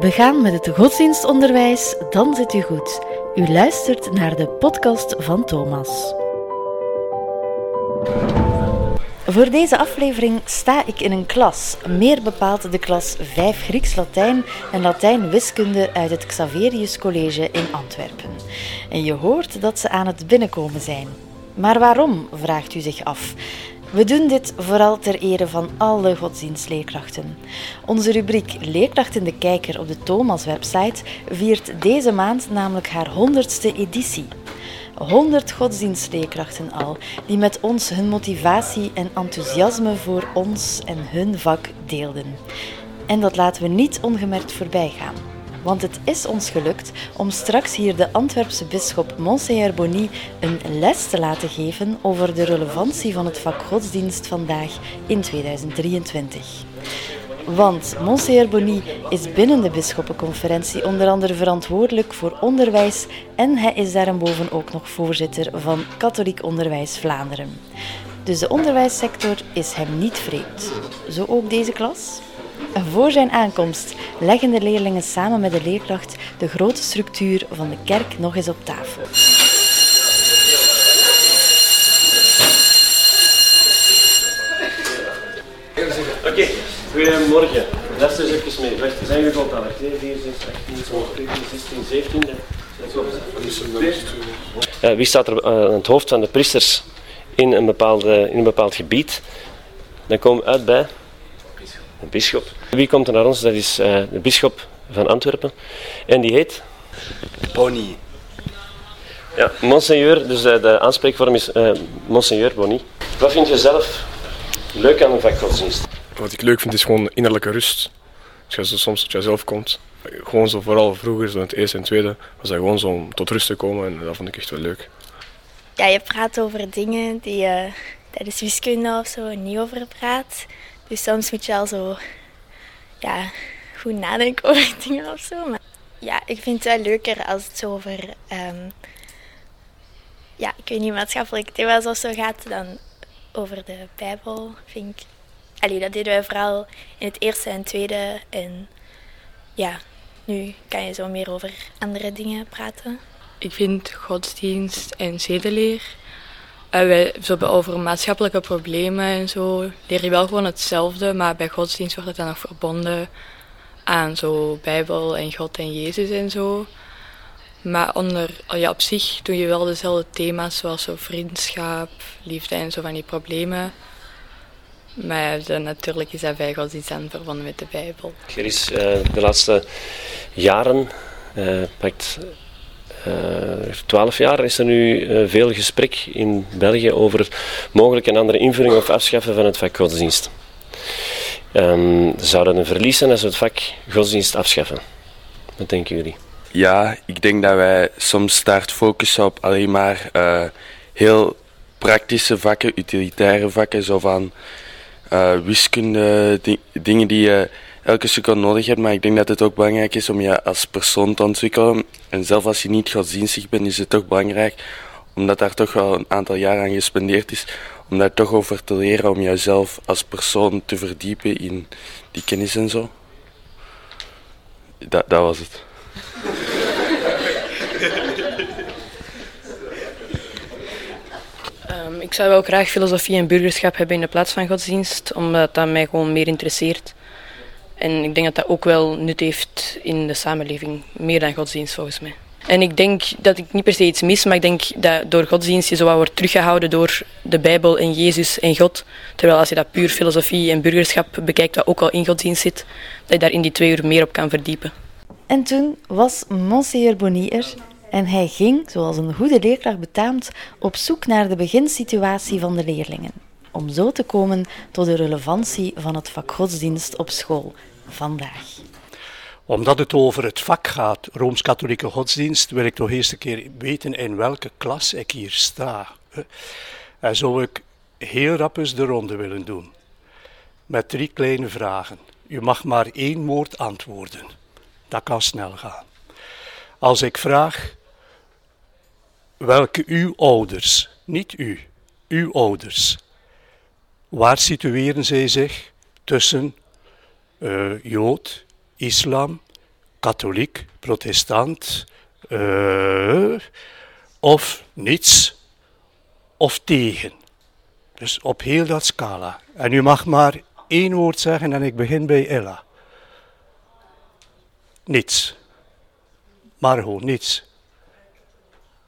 Begaan met het godsdienstonderwijs, dan zit u goed. U luistert naar de podcast van Thomas. Voor deze aflevering sta ik in een klas, meer bepaald de klas 5 Grieks-Latijn en Latijn-Wiskunde uit het Xaverius College in Antwerpen. En je hoort dat ze aan het binnenkomen zijn. Maar waarom, vraagt u zich af. We doen dit vooral ter ere van alle godsdienstleerkrachten. Onze rubriek Leerkracht in de Kijker op de Thomas-website viert deze maand namelijk haar honderdste editie. 100 godsdienstleerkrachten al, die met ons hun motivatie en enthousiasme voor ons en hun vak deelden. En dat laten we niet ongemerkt voorbij gaan. Want het is ons gelukt om straks hier de Antwerpse bisschop Monseigneur Bonny een les te laten geven over de relevantie van het vak godsdienst vandaag in 2023. Want Monseigneur Bonny is binnen de bisschoppenconferentie onder andere verantwoordelijk voor onderwijs en hij is daarboven ook nog voorzitter van Katholiek Onderwijs Vlaanderen. Dus de onderwijssector is hem niet vreemd. Zo ook deze klas? Voor zijn aankomst leggen de leerlingen samen met de leerkracht de grote structuur van de kerk nog eens op tafel. Oké, goedemorgen. Les is even mee. We zijn gecontact. 4, 6, 18, 16, 17. Uh, wie staat er aan het hoofd van de priesters in een, bepaalde, in een bepaald gebied? Dan komen we uit bij de bisschop. Wie komt er naar ons? Dat is uh, de bisschop van Antwerpen. En die heet? Bonny. Ja, monseigneur, dus uh, de aanspreekvorm is uh, monseigneur Bonny. Wat vind je zelf leuk aan een vak godsdienst? Wat ik leuk vind is gewoon innerlijke rust. Als je zo soms tot jezelf komt, gewoon zo vooral vroeger, zo in het eerste en tweede, was dat gewoon zo om tot rust te komen en dat vond ik echt wel leuk. Ja, je praat over dingen die je tijdens wiskunde of zo niet over praat. Dus soms moet je al zo ja, goed nadenken over dingen of zo. Maar ja, ik vind het wel leuker als het zo over um, ja, ik weet niet, maatschappelijke thema's of zo gaat dan over de Bijbel, vind ik. Allee, dat deden wij vooral in het eerste en tweede. En ja, nu kan je zo meer over andere dingen praten. Ik vind godsdienst en zedeleer en wij, zo over maatschappelijke problemen en zo leer je wel gewoon hetzelfde, maar bij godsdienst wordt het dan nog verbonden aan zo Bijbel en God en Jezus en zo. Maar onder, ja, op zich doe je wel dezelfde thema's zoals zo vriendschap, liefde en zo van die problemen. Maar natuurlijk is dat bij godsdienst dan verbonden met de Bijbel. Er is uh, de laatste jaren, uh, pakt twaalf jaar is er nu uh, veel gesprek in België over mogelijk een andere invulling of afschaffen van het vak godsdienst. Um, zouden een verlies zijn als we het vak godsdienst afschaffen? Wat denken jullie? Ja, ik denk dat wij soms start focussen op alleen maar uh, heel praktische vakken, utilitaire vakken, zo van wiskunde, di dingen die je elke seconde nodig hebt. Maar ik denk dat het ook belangrijk is om je als persoon te ontwikkelen. En zelfs als je niet godsdienstig bent, is het toch belangrijk, omdat daar toch wel een aantal jaar aan gespendeerd is, om daar toch over te leren, om jezelf als persoon te verdiepen in die kennis en zo. Dat, was het. um, ik zou wel graag filosofie en burgerschap hebben in de plaats van godsdienst, omdat dat mij gewoon meer interesseert. En ik denk dat dat ook wel nut heeft in de samenleving, meer dan godsdienst volgens mij. En ik denk dat ik niet per se iets mis, maar ik denk dat door godsdienst je zo wat wordt teruggehouden door de Bijbel en Jezus en God. Terwijl als je dat puur filosofie en burgerschap bekijkt, dat ook al in godsdienst zit, dat je daar in die twee uur meer op kan verdiepen. En toen was Monseigneur Bonny er en hij ging, zoals een goede leerkracht betaamt, op zoek naar de beginsituatie van de leerlingen om zo te komen tot de relevantie van het vak godsdienst op school vandaag. Omdat het over het vak gaat, Rooms-Katholieke godsdienst, wil ik toch eerst een keer weten in welke klas ik hier sta. En zou ik heel rap eens de ronde willen doen. Met drie kleine vragen. U mag maar één woord antwoorden. Dat kan snel gaan. Als ik vraag, welke uw ouders, niet u, uw ouders, Waar situeren zij zich tussen uh, Jood, islam, katholiek, protestant, uh, of niets, of tegen. Dus op heel dat scala. En u mag maar één woord zeggen en ik begin bij Ella. Niets. Maar gewoon niets.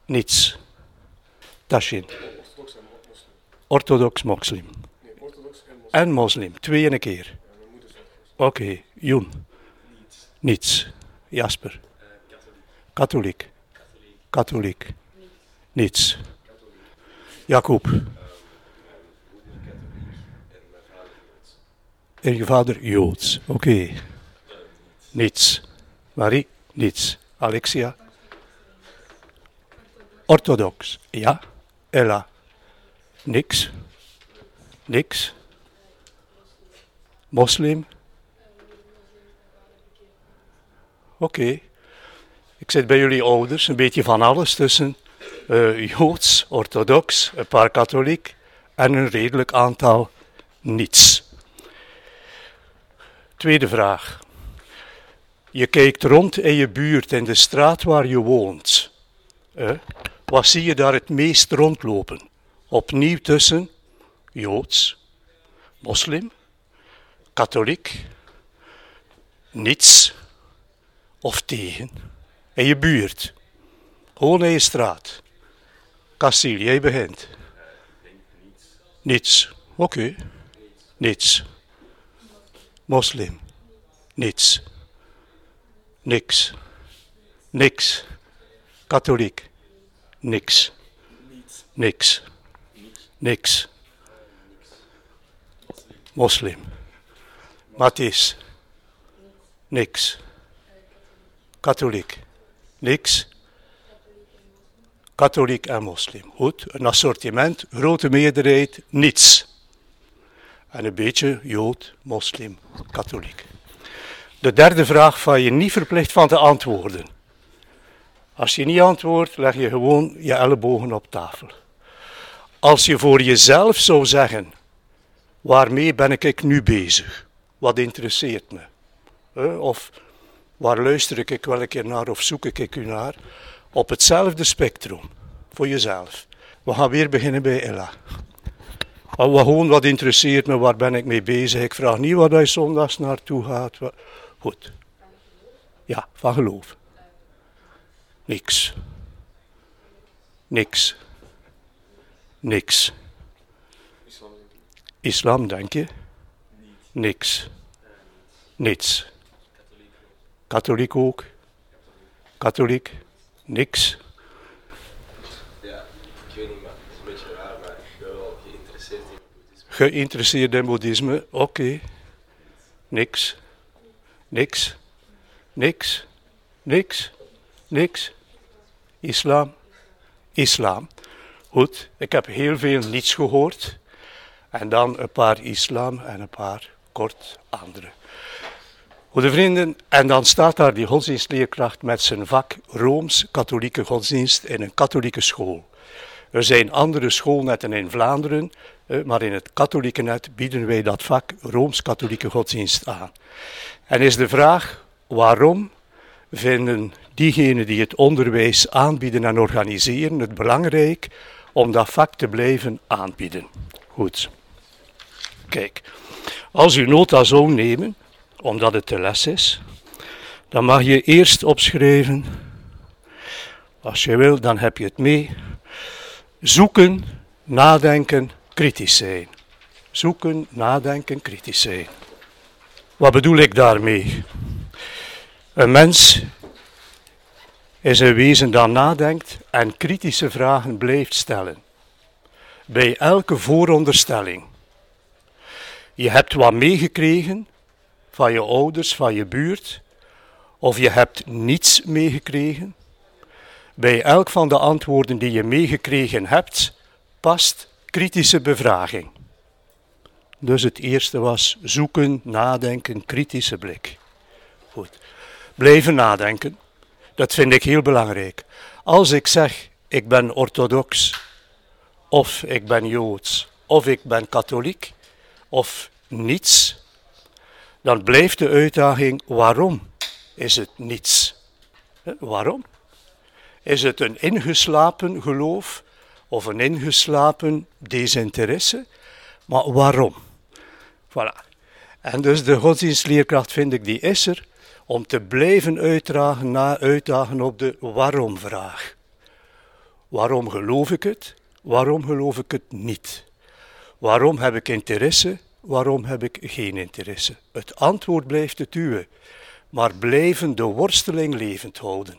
Niets. Tashin. Orthodox moslim. En moslim. Twee in een keer. Oké, okay. Joen. Niets. Jasper. Katholiek. Katholiek. Niets. Jacob. En je vader Joods. Oké. Okay. Niets. Marie? Niets. Alexia? Orthodox. Ja. Ella? Niks. Niks. Moslim? Oké. Ik zit bij jullie ouders, een beetje van alles tussen uh, Joods, Orthodox, een paar katholiek en een redelijk aantal niets. Tweede vraag. Je kijkt rond in je buurt, in de straat waar je woont. Eh? Wat zie je daar het meest rondlopen? Opnieuw tussen Joods, moslim, katholiek, niets of tegen. In je buurt. Gewoon in je straat. Castiel, jij begint. Niets. Oké. Okay. Niets. Moslim. Niets. Niks. Niks. Katholiek. Niks. Niks. Niks. Moslim. Mathis. Niks. Katholiek. Niks. Katholiek en moslim. Goed, een assortiment, grote meerderheid, niets. En een beetje jood, moslim, katholiek. De derde vraag van je niet verplicht van te antwoorden. Als je niet antwoordt, leg je gewoon je ellebogen op tafel. Als je voor jezelf zou zeggen, waarmee ben ik nu bezig? Wat interesseert me? Of waar luister ik wel een keer naar of zoek ik u naar? Op hetzelfde spectrum, voor jezelf. We gaan weer beginnen bij Ella. Gewoon wat interesseert me, waar ben ik mee bezig? Ik vraag niet waar hij zondags naartoe gaat. Goed. Ja, van geloof. Niks. Niks. Niks. Islam, denk je? Niks. Niets. Katholiek ook. Katholiek. Niks. Ja, ik weet niet, maar het is een beetje raar, maar ik ben wel geïnteresseerd in boeddhisme. Geïnteresseerd in boeddhisme, oké. Okay. Niks. Niks. Niks. Niks. Niks. Islam. Islam. Goed, ik heb heel veel niets gehoord. En dan een paar islam en een paar kort andere. Goede vrienden, en dan staat daar die godsdienstleerkracht met zijn vak Rooms-Katholieke godsdienst in een katholieke school. Er zijn andere schoolnetten in Vlaanderen, eh, maar in het katholieke net bieden wij dat vak Rooms-Katholieke godsdienst aan. En is de vraag, waarom vinden diegenen die het onderwijs aanbieden en organiseren het belangrijk om dat vak te blijven aanbieden? Goed. Kijk, als u nota zou nemen, omdat het de les is, dan mag je eerst opschrijven, als je wil, dan heb je het mee, zoeken, nadenken, kritisch zijn. Zoeken, nadenken, kritisch zijn. Wat bedoel ik daarmee? Een mens is een wezen dat nadenkt en kritische vragen blijft stellen. Bij elke vooronderstelling. Je hebt wat meegekregen van je ouders, van je buurt, of je hebt niets meegekregen. Bij elk van de antwoorden die je meegekregen hebt, past kritische bevraging. Dus het eerste was zoeken, nadenken, kritische blik. Goed. Blijven nadenken. Dat vind ik heel belangrijk. Als ik zeg, ik ben orthodox, of ik ben joods, of ik ben katholiek, of niets, dan blijft de uitdaging waarom is het niets. Waarom? Is het een ingeslapen geloof of een ingeslapen desinteresse? Maar waarom? Voilà. En dus de godsdienstleerkracht vind ik, die is er om te blijven uitdragen, na uitdagen op de waarom-vraag. Waarom geloof ik het? Waarom geloof ik het niet? Waarom heb ik interesse? Waarom heb ik geen interesse? Het antwoord blijft het uwe, maar blijven de worsteling levend houden.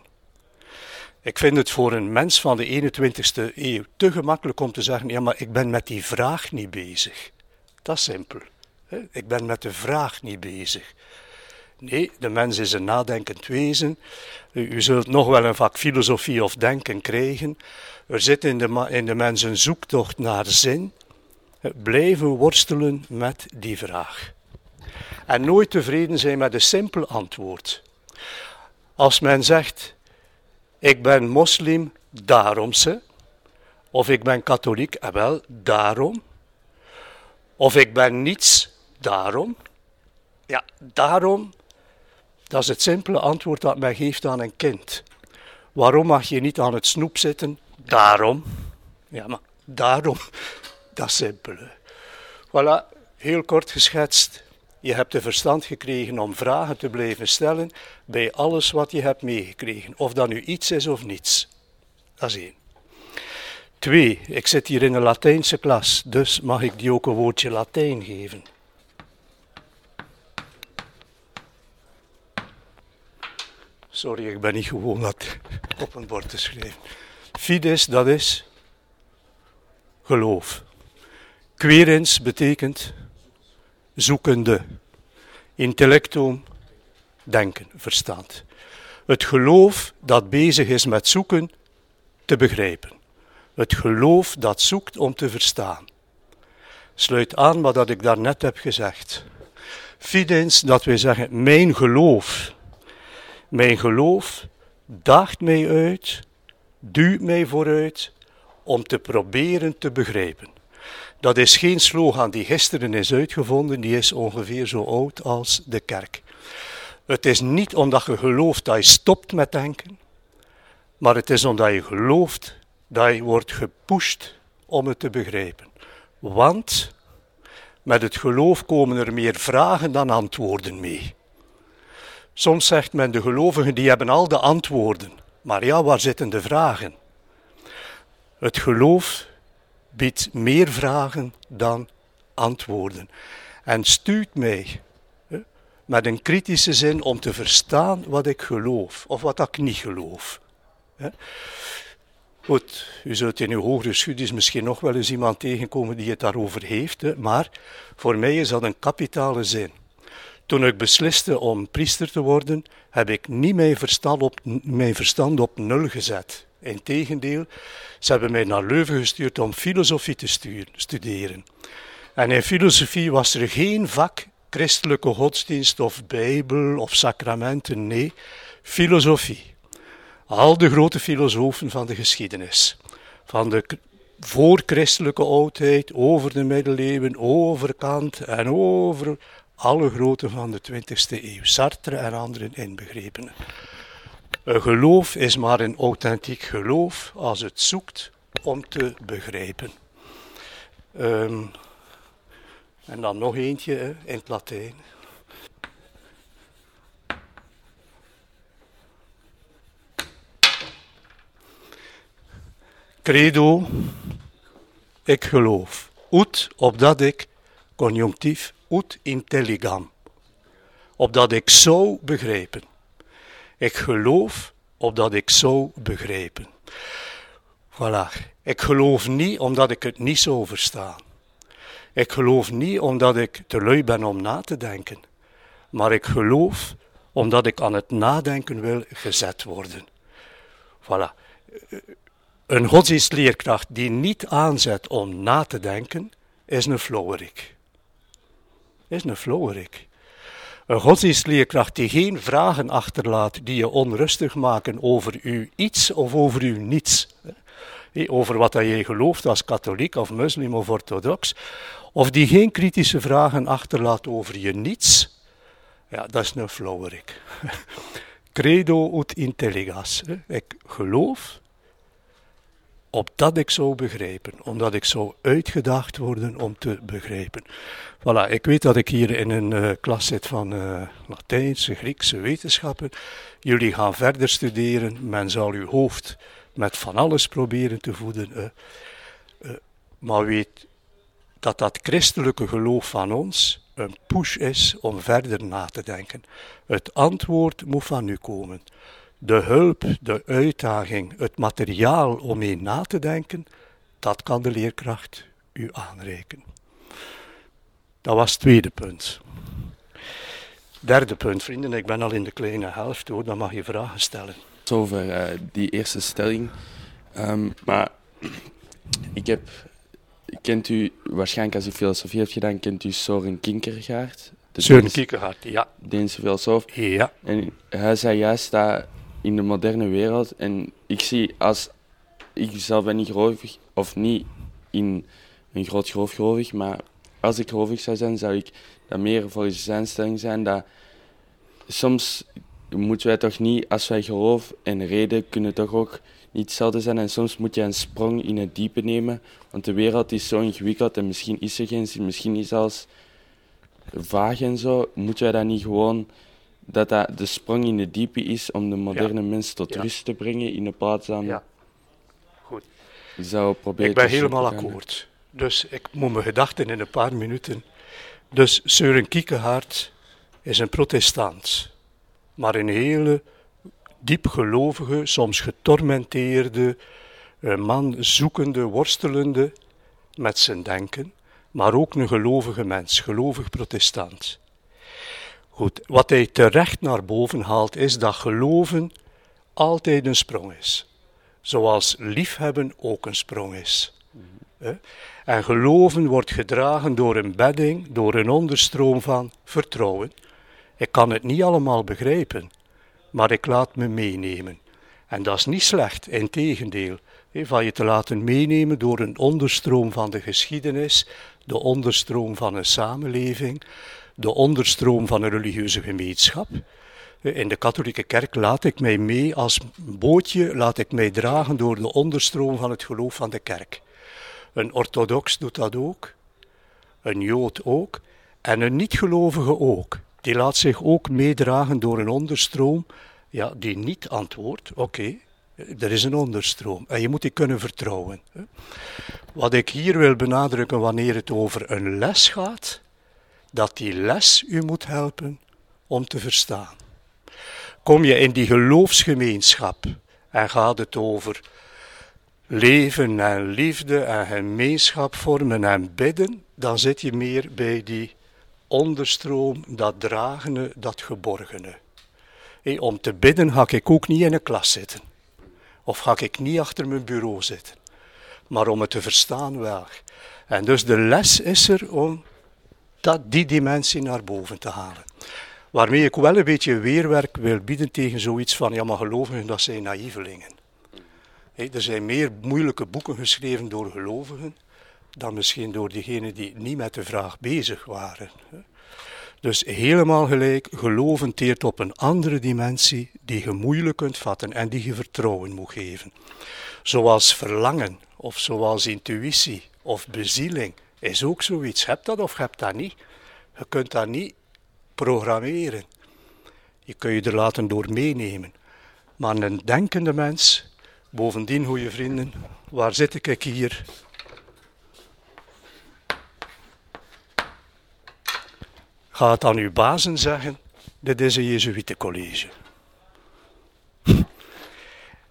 Ik vind het voor een mens van de 21ste eeuw te gemakkelijk om te zeggen: ja, maar ik ben met die vraag niet bezig. Dat is simpel. Ik ben met de vraag niet bezig. Nee, de mens is een nadenkend wezen. U, zult nog wel een vak filosofie of denken krijgen. Er zit in de, in de mens een zoektocht naar zin. Blijven worstelen met die vraag. En nooit tevreden zijn met een simpel antwoord. Als men zegt, ik ben moslim, daarom ze. Of ik ben katholiek, en wel, daarom. Of ik ben niets, daarom. Ja, daarom, dat is het simpele antwoord dat men geeft aan een kind. Waarom mag je niet aan het snoep zitten? Daarom. Ja, maar daarom, dat is simpel. Voilà, heel kort geschetst. Je hebt de verstand gekregen om vragen te blijven stellen bij alles wat je hebt meegekregen. Of dat nu iets is of niets. Dat is één. Twee, ik zit hier in een Latijnse klas, dus mag ik die ook een woordje Latijn geven. Sorry, ik ben niet gewoon dat op een bord te schrijven. Fides, dat is geloof. Querens betekent zoekende. Intellectum, denken, verstand. Het geloof dat bezig is met zoeken, te begrijpen. Het geloof dat zoekt om te verstaan. Sluit aan wat ik daarnet heb gezegd. Fidens, dat wij zeggen, mijn geloof. Mijn geloof daagt mij uit, duwt mij vooruit om te proberen te begrijpen. Dat is geen slogan die gisteren is uitgevonden, die is ongeveer zo oud als de kerk. Het is niet omdat je gelooft dat je stopt met denken, maar het is omdat je gelooft dat je wordt gepusht om het te begrijpen. Want met het geloof komen er meer vragen dan antwoorden mee. Soms zegt men de gelovigen die hebben al de antwoorden, maar ja, waar zitten de vragen? Het geloof biedt meer vragen dan antwoorden. En stuurt mij met een kritische zin om te verstaan wat ik geloof of wat ik niet geloof. Goed, u zult in uw hogere studies misschien nog wel eens iemand tegenkomen die het daarover heeft, maar voor mij is dat een kapitale zin. Toen ik besliste om priester te worden, heb ik niet mijn verstand op, mijn verstand op nul gezet. Integendeel, ze hebben mij naar Leuven gestuurd om filosofie te studeren. En in filosofie was er geen vak christelijke godsdienst of bijbel of sacramenten, nee, filosofie. Al de grote filosofen van de geschiedenis, van de voorchristelijke oudheid, over de middeleeuwen, over Kant en over alle grote van de 20e eeuw, Sartre en anderen inbegrepen. Een geloof is maar een authentiek geloof als het zoekt om te begrijpen. Um, en dan nog eentje hè, in het Latijn. Credo, ik geloof. Ut, opdat ik, conjunctief, ut intelligam. Opdat ik zou begrijpen. Ik geloof opdat ik zou begrijpen. Voilà. Ik geloof niet omdat ik het niet zou verstaan. Ik geloof niet omdat ik te lui ben om na te denken. Maar ik geloof omdat ik aan het nadenken wil gezet worden. Voilà. Een godsdienstleerkracht die niet aanzet om na te denken, is een flowerik. Is een flowerik. Een godsdienstleerkracht die geen vragen achterlaat die je onrustig maken over u iets of over u niets. Over wat je gelooft als katholiek of moslim of orthodox. Of die geen kritische vragen achterlaat over je niets. Ja, dat is een flowerik. credo ut intelligas. Ik geloof opdat ik zou begrijpen, omdat ik zou uitgedaagd worden om te begrijpen. Voilà, ik weet dat ik hier in een uh, klas zit van uh, Latijnse, Griekse wetenschappen. Jullie gaan verder studeren, men zal uw hoofd met van alles proberen te voeden. Uh, maar weet dat dat christelijke geloof van ons een push is om verder na te denken. Het antwoord moet van u komen de hulp, de uitdaging, het materiaal om mee na te denken, dat kan de leerkracht u aanreiken. Dat was het tweede punt. Derde punt, vrienden, ik ben al in de kleine helft hoor, dan mag je vragen stellen. Over uh, die eerste stelling. Um, maar ik heb, kent u, waarschijnlijk als u filosofie hebt gedaan, kent u Soren Kierkegaard? Søren Kierkegaard, ja. Deense filosoof. Ja. En hij zei juist dat in de moderne wereld. En ik zie als. Ik zelf ben niet gelovig, of niet in een groot geloof gelovig, maar als ik gelovig zou zijn, zou ik dat meer volgens zijn stelling zijn dat soms moeten wij toch niet, als wij geloof en reden kunnen toch ook niet hetzelfde zijn. En soms moet je een sprong in het diepe nemen, want de wereld is zo ingewikkeld en misschien is er geen zin, misschien is alles vaag en zo. Moeten wij dat niet gewoon dat dat de sprong in de diepe is om de moderne mens tot rust te brengen in de plaats van... Ja. Goed. Zou proberen ik ben helemaal akkoord. Dus ik moet mijn gedachten in een paar minuten... Dus Søren Kierkegaard is een protestant, maar een hele diepgelovige, soms getormenteerde man, zoekende, worstelende met zijn denken, maar ook een gelovige mens, gelovig protestant. Goed, wat hij terecht naar boven haalt is dat geloven altijd een sprong is. Zoals liefhebben ook een sprong is. En geloven wordt gedragen door een bedding, door een onderstroom van vertrouwen. Ik kan het niet allemaal begrijpen, maar ik laat me meenemen. En dat is niet slecht, in tegendeel. Van je te laten meenemen door een onderstroom van de geschiedenis, de onderstroom van een samenleving, de onderstroom van een religieuze gemeenschap. In de katholieke kerk laat ik mij mee als bootje, laat ik mij dragen door de onderstroom van het geloof van de kerk. Een orthodox doet dat ook, een jood ook, en een niet-gelovige ook. Die laat zich ook meedragen door een onderstroom ja, die niet antwoordt, oké, er is een onderstroom en je moet die kunnen vertrouwen. Wat ik hier wil benadrukken wanneer het over een les gaat, dat die les u moet helpen om te verstaan. Kom je in die geloofsgemeenschap en gaat het over leven en liefde en gemeenschap vormen en bidden, dan zit je meer bij die onderstroom, dat dragende, dat geborgene. om te bidden ga ik ook niet in een klas zitten. Of ga ik niet achter mijn bureau zitten. Maar om het te verstaan wel. En dus de les is er om dat, die dimensie naar boven te halen. Waarmee ik wel een beetje weerwerk wil bieden tegen zoiets van, ja maar gelovigen dat zijn naïvelingen. er zijn meer moeilijke boeken geschreven door gelovigen dan misschien door diegenen die niet met de vraag bezig waren. Dus helemaal gelijk, geloven teert op een andere dimensie die je moeilijk kunt vatten en die je vertrouwen moet geven. Zoals verlangen, of zoals intuïtie, of bezieling, is ook zoiets. Heb dat of heb dat niet? Je kunt dat niet programmeren. Je kunt je er laten door meenemen. Maar een denkende mens, bovendien goede vrienden, waar zit ik hier? Ga het aan uw bazen zeggen, dit is een Jezuïetencollege.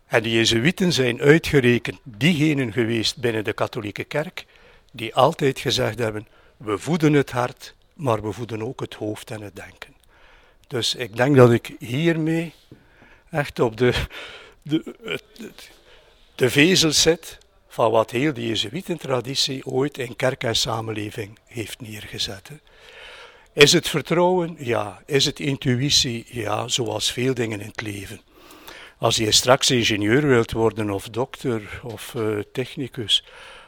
En de Jezuïeten zijn uitgerekend diegenen geweest binnen de katholieke kerk die altijd gezegd hebben, we voeden het hart, maar we voeden ook het hoofd en het denken. Dus ik denk dat ik hiermee echt op de, de, de vezel zit van wat heel de Jezuïtentraditie ooit in kerk en samenleving heeft neergezet. Is het vertrouwen? Ja. Is het intuïtie? Ja, zoals veel dingen in het leven. Als je straks ingenieur wilt worden, of dokter, of uh, technicus,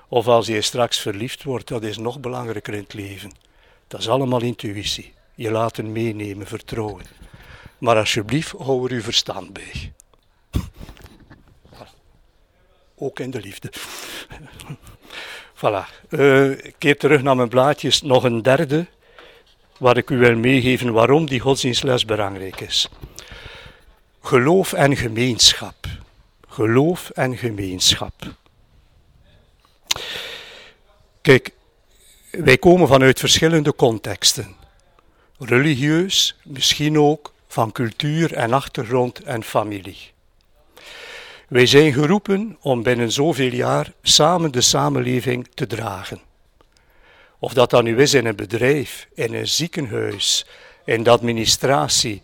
of als je straks verliefd wordt, dat is nog belangrijker in het leven. Dat is allemaal intuïtie. Je laten meenemen, vertrouwen. Maar alsjeblieft, hou er uw verstand bij. Ook in de liefde. Voilà. Uh, keer terug naar mijn blaadjes. Nog een derde, waar ik u wil meegeven waarom die godsdienstles belangrijk is. Geloof en gemeenschap. Geloof en gemeenschap. Kijk, wij komen vanuit verschillende contexten. Religieus, misschien ook van cultuur en achtergrond en familie. Wij zijn geroepen om binnen zoveel jaar samen de samenleving te dragen. Of dat dan nu is in een bedrijf, in een ziekenhuis, in de administratie,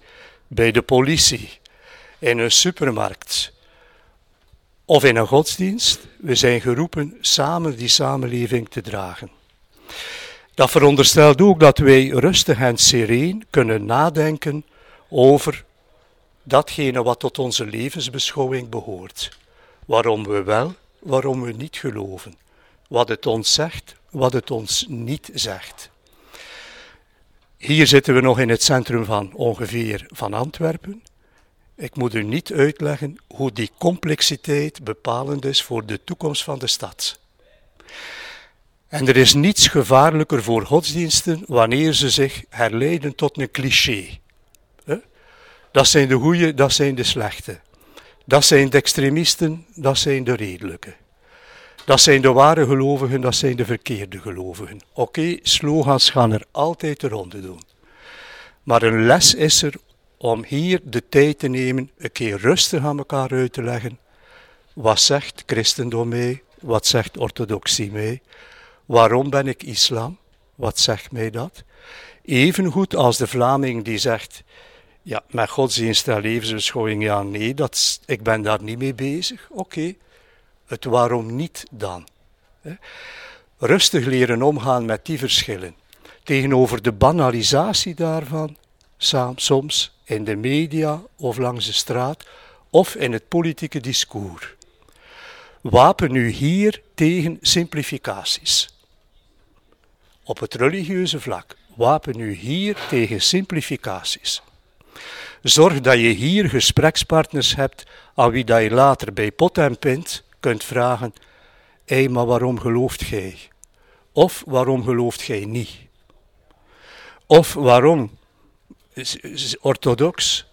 bij de politie, in een supermarkt of in een godsdienst. We zijn geroepen samen die samenleving te dragen. Dat veronderstelt ook dat wij rustig en sereen kunnen nadenken over datgene wat tot onze levensbeschouwing behoort. Waarom we wel, waarom we niet geloven. Wat het ons zegt, wat het ons niet zegt. Hier zitten we nog in het centrum van ongeveer van Antwerpen. Ik moet u niet uitleggen hoe die complexiteit bepalend is voor de toekomst van de stad. En er is niets gevaarlijker voor godsdiensten wanneer ze zich herleiden tot een cliché. Dat zijn de goeie, dat zijn de slechte. Dat zijn de extremisten, dat zijn de redelijke. Dat zijn de ware gelovigen, dat zijn de verkeerde gelovigen. Oké, slogans gaan er altijd de ronde doen. Maar een les is er om hier de tijd te nemen, een keer rustig aan elkaar uit te leggen. Wat zegt christendom mee? Wat zegt orthodoxie mee? Waarom ben ik islam? Wat zegt mij dat? Evengoed als de Vlaming die zegt, ja, met godsdienst en levensbeschouwing, ja, nee, dat, ik ben daar niet mee bezig. Oké, het waarom niet dan? Rustig leren omgaan met die verschillen. Tegenover de banalisatie daarvan, soms in de media of langs de straat of in het politieke discours. Wapen u hier tegen simplificaties. Op het religieuze vlak, wapen u hier tegen simplificaties. Zorg dat je hier gesprekspartners hebt aan wie dat je later bij pot en pint kunt vragen: Hé, maar waarom gelooft gij? Of waarom gelooft gij niet? Of waarom orthodox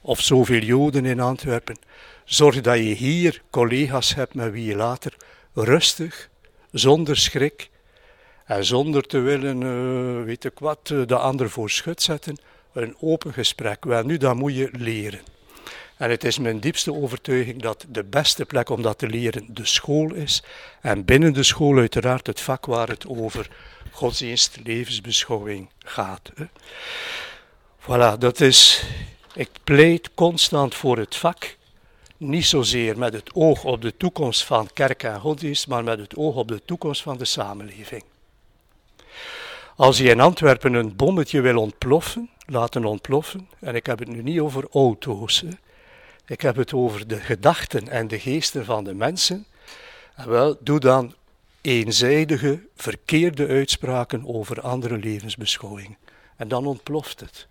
of zoveel Joden in Antwerpen. Zorg dat je hier collega's hebt met wie je later rustig, zonder schrik en zonder te willen, uh, weet ik wat, eh, de ander voor schut zetten, een open gesprek. Wel nu, dat moet je leren. En het is mijn diepste overtuiging dat de beste plek om dat te leren de school is. En binnen de school uiteraard het vak waar het over godsdienst, levensbeschouwing gaat. Voilà, dat is. Ik pleit constant voor het vak. Niet zozeer met het oog op de toekomst van kerk en godsdienst, maar met het oog op de toekomst van de samenleving. Als je in Antwerpen een bommetje wil ontploffen, laten ontploffen, en ik heb het nu niet over auto's, ik heb het over de gedachten en de geesten van de mensen, en wel, doe dan eenzijdige, verkeerde uitspraken over andere levensbeschouwingen. En dan ontploft het.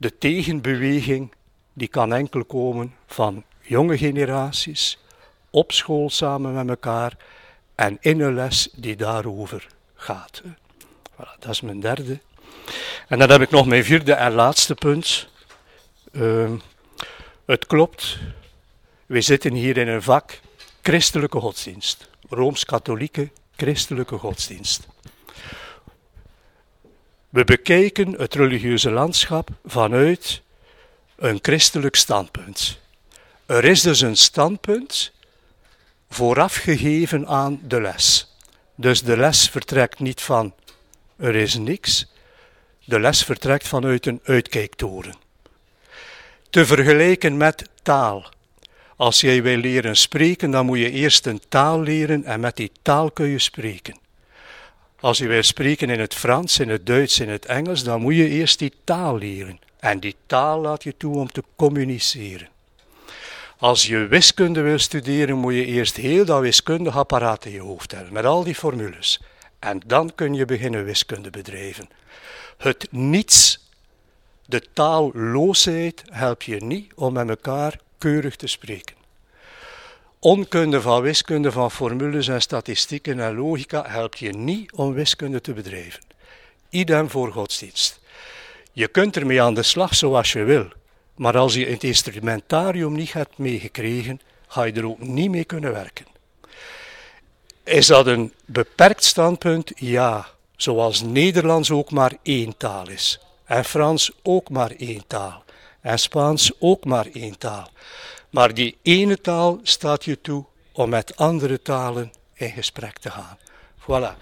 De tegenbeweging die kan enkel komen van jonge generaties, op school samen met elkaar en in een les die daarover gaat. Voilà, dat is mijn derde. En dan heb ik nog mijn vierde en laatste punt. Uh, het klopt, we zitten hier in een vak christelijke godsdienst, rooms-katholieke christelijke godsdienst. We bekijken het religieuze landschap vanuit een christelijk standpunt. Er is dus een standpunt voorafgegeven aan de les. Dus de les vertrekt niet van er is niks. De les vertrekt vanuit een uitkijktoren. Te vergelijken met taal. Als jij wil leren spreken, dan moet je eerst een taal leren en met die taal kun je spreken. Als je wil spreken in het Frans, in het Duits, in het Engels, dan moet je eerst die taal leren. En die taal laat je toe om te communiceren. Als je wiskunde wil studeren, moet je eerst heel dat wiskundige apparaat in je hoofd hebben, met al die formules. En dan kun je beginnen wiskunde bedrijven. Het niets De taalloosheid helpt je niet om met elkaar keurig te spreken. Onkunde van wiskunde, van formules en statistieken en logica helpt je niet om wiskunde te bedrijven. Idem voor godsdienst. Je kunt ermee aan de slag zoals je wil, maar als je het instrumentarium niet hebt meegekregen, ga je er ook niet mee kunnen werken. Is dat een beperkt standpunt? Ja, zoals Nederlands ook maar één taal is. En Frans ook maar één taal. En Spaans ook maar één taal. Maar die ene taal staat je toe om met andere talen in gesprek te gaan. Voilà.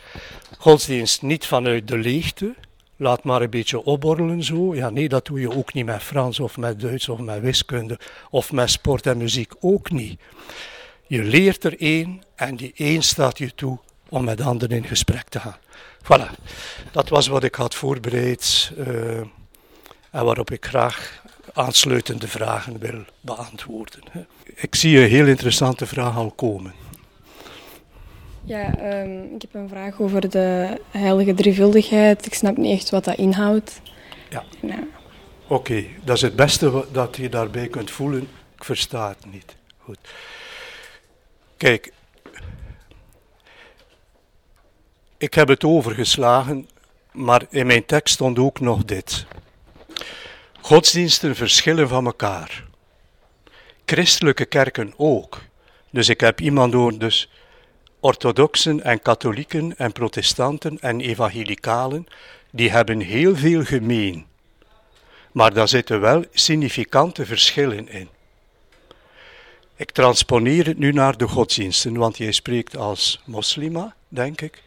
Godsdienst niet vanuit de leegte, laat maar een beetje opborrelen zo. Ja, nee, dat doe je ook niet met Frans of met Duits of met wiskunde of met sport en muziek ook niet. Je leert er één en die één staat je toe om met anderen in gesprek te gaan. Voilà, dat was wat ik had voorbereid uh, en waarop ik graag aansluitende vragen wil beantwoorden. Ik zie een heel interessante vraag al komen. Ja, um, ik heb een vraag over de heilige drievuldigheid. Ik snap niet echt wat dat inhoudt. Ja. Nou. Oké, okay, dat is het beste dat je daarbij kunt voelen. Ik versta het niet. Goed. Kijk, ik heb het overgeslagen, maar in mijn tekst stond ook nog dit. Godsdiensten verschillen van elkaar. Christelijke kerken ook. Dus ik heb iemand door, dus orthodoxen en katholieken en protestanten en evangelicalen, die hebben heel veel gemeen. Maar daar zitten wel significante verschillen in. Ik transponeer het nu naar de godsdiensten, want jij spreekt als moslima, denk ik.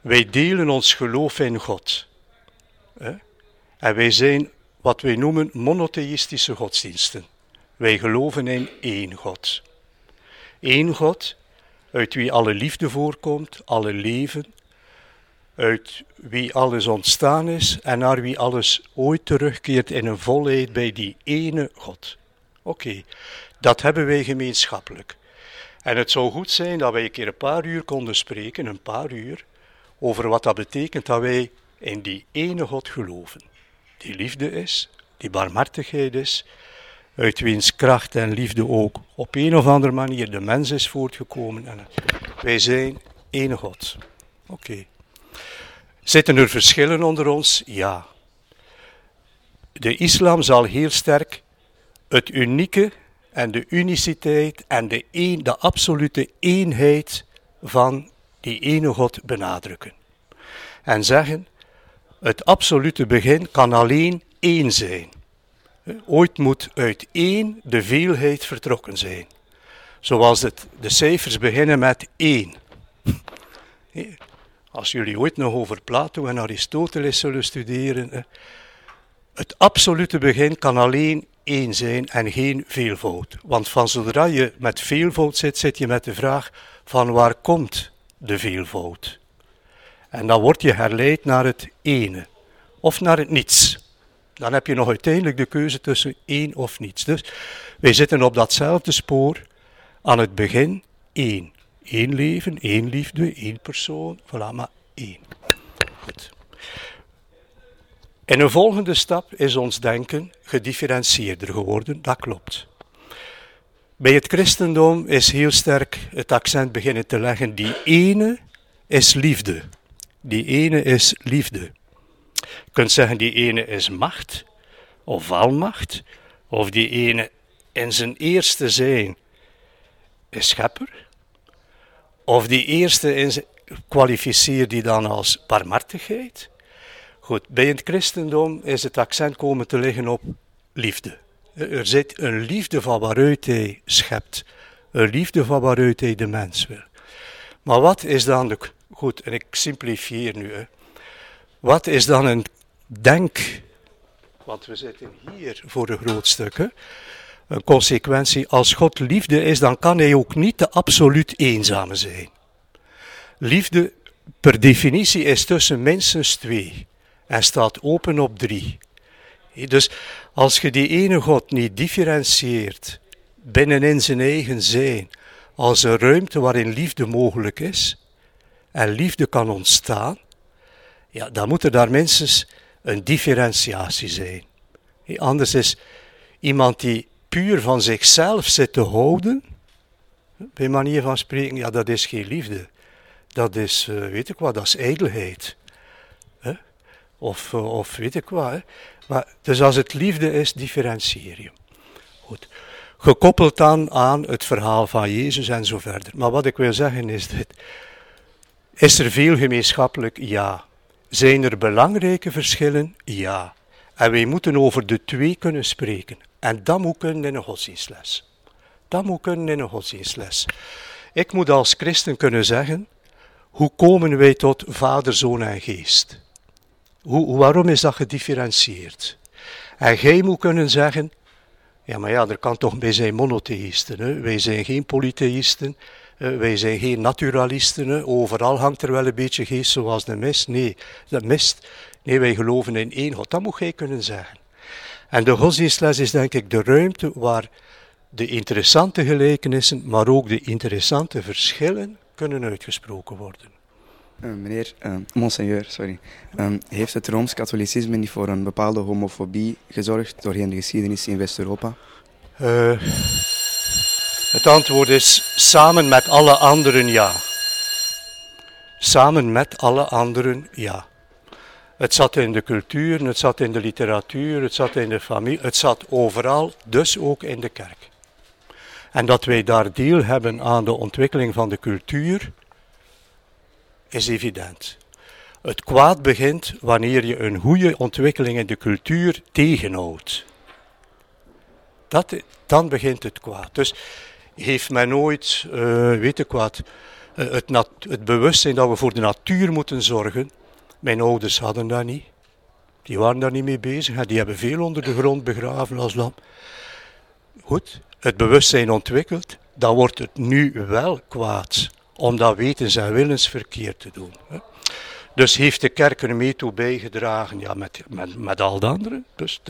Wij delen ons geloof in God. En wij zijn wat wij noemen monotheïstische godsdiensten. Wij geloven in één God. Eén God, uit wie alle liefde voorkomt, alle leven, uit wie alles ontstaan is en naar wie alles ooit terugkeert in een volheid bij die ene God. Oké, dat hebben wij gemeenschappelijk. En het zou goed zijn dat wij een keer een paar uur konden spreken, een paar uur, over wat dat betekent dat wij in die ene God geloven. Die liefde is, die barmhartigheid is, uit wiens kracht en liefde ook op een of andere manier de mens is voortgekomen. En wij zijn ene God. Oké. Zitten er verschillen onder ons? Ja. De islam zal heel sterk het unieke en de uniciteit en de, een, de absolute eenheid van die ene God benadrukken. En zeggen, het absolute begin kan alleen één zijn. Ooit moet uit één de veelheid vertrokken zijn. Zoals het, de cijfers beginnen met één. Als jullie ooit nog over Plato en Aristoteles zullen studeren, het absolute begin kan alleen één zijn en geen veelvoud. Want van zodra je met veelvoud zit, zit je met de vraag van waar komt de veelvoud? En dan word je herleid naar het ene of naar het niets. Dan heb je nog uiteindelijk de keuze tussen één of niets. Dus wij zitten op datzelfde spoor. Aan het begin één. Eén leven, één liefde, één persoon, voilà, maar één. Goed. In een volgende stap is ons denken gedifferentieerder geworden, dat klopt. Bij het christendom is heel sterk het accent beginnen te leggen, die ene is liefde. Die ene is liefde. Je kunt zeggen, die ene is macht, of almacht, of die ene in zijn eerste zijn is schepper, of die eerste in zijn, kwalificeer die dan als barmhartigheid, Goed, bij het christendom is het accent komen te liggen op liefde. Er zit een liefde van waaruit hij schept. Een liefde van waaruit hij de mens wil. Maar wat is dan de... Goed, en ik simplifieer nu. Hè. Wat is dan een denk... Want we zitten hier voor een groot stuk. Een consequentie. Als God liefde is, dan kan hij ook niet de absoluut eenzame zijn. Liefde per definitie is tussen minstens twee en staat open op drie. Dus als je die ene God niet differentieert binnenin zijn eigen zijn, als een ruimte waarin liefde mogelijk is en liefde kan ontstaan, ja, dan moet er daar minstens een differentiatie zijn. Anders is iemand die puur van zichzelf zit te houden, bij manier van spreken, ja, dat is geen liefde. Dat is, uh, weet ik wat, dat is ijdelheid. Of, uh, of weet ik wat. Maar, dus als het liefde is, differentieer je. Goed. Gekoppeld dan aan het verhaal van Jezus en zo verder. Maar wat ik wil zeggen is dit. Is er veel gemeenschappelijk? Ja. Zijn er belangrijke verschillen? Ja. En wij moeten over de twee kunnen spreken. En dat moet kunnen in een godsdienstles. Dat moet kunnen in een godsdienstles. Ik moet als christen kunnen zeggen, hoe komen wij tot Vader, Zoon en Geest? Hoe, waarom is dat gedifferentieerd? En jij moet kunnen zeggen, ja maar ja, er kan toch bij zijn monotheïsten. Hè? Wij zijn geen polytheïsten, wij zijn geen naturalisten. Overal hangt er wel een beetje geest zoals de mist. Nee, de mist. Nee, wij geloven in één God. Dat moet jij kunnen zeggen. En de godsdienstles is denk ik de ruimte waar de interessante gelijkenissen, maar ook de interessante verschillen kunnen uitgesproken worden. Uh, meneer, uh, monseigneur, sorry. Heeft het Rooms-Katholicisme niet voor een bepaalde homofobie gezorgd doorheen de geschiedenis in West-Europa? Het antwoord is samen met alle anderen ja. Samen met alle anderen ja. Het zat in de cultuur, het zat in de literatuur, het zat in de familie, het zat overal, dus ook in de kerk. En dat wij daar deel hebben aan de ontwikkeling van de cultuur, is evident. Het kwaad begint wanneer je een goede ontwikkeling in de cultuur tegenhoudt. Dat, dan begint het kwaad. Dus heeft men ooit, uh, weet ik wat, uh, het, het bewustzijn dat we voor de natuur moeten zorgen. Mijn ouders hadden dat niet. Die waren daar niet mee bezig. Die hebben veel onder de grond begraven als lam. Goed, het bewustzijn ontwikkeld, dan wordt het nu wel kwaad om dat wetens- en willensverkeer te doen. Dus heeft de kerk er mee toe bijgedragen, ja, met, met, met al de anderen. Dus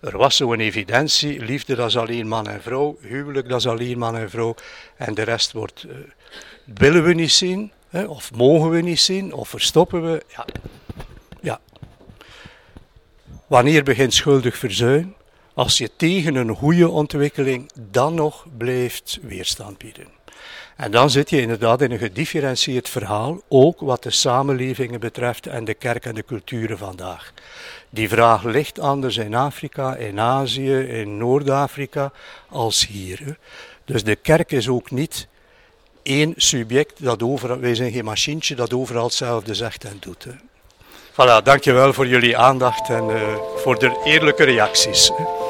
er was zo'n evidentie, liefde dat is alleen man en vrouw, huwelijk dat is alleen man en vrouw, en de rest wordt, uh, willen we niet zien, hè, of mogen we niet zien, of verstoppen we. Ja. ja. Wanneer begint schuldig verzuim? Als je tegen een goede ontwikkeling dan nog blijft weerstand bieden. En dan zit je inderdaad in een gedifferentieerd verhaal, ook wat de samenlevingen betreft en de kerk en de culturen vandaag. Die vraag ligt anders in Afrika, in Azië, in Noord-Afrika als hier. Dus de kerk is ook niet één subject dat overal, wij zijn geen machientje dat overal hetzelfde zegt en doet. Hè. Voilà, dankjewel voor jullie aandacht en uh, voor de eerlijke reacties. Hè.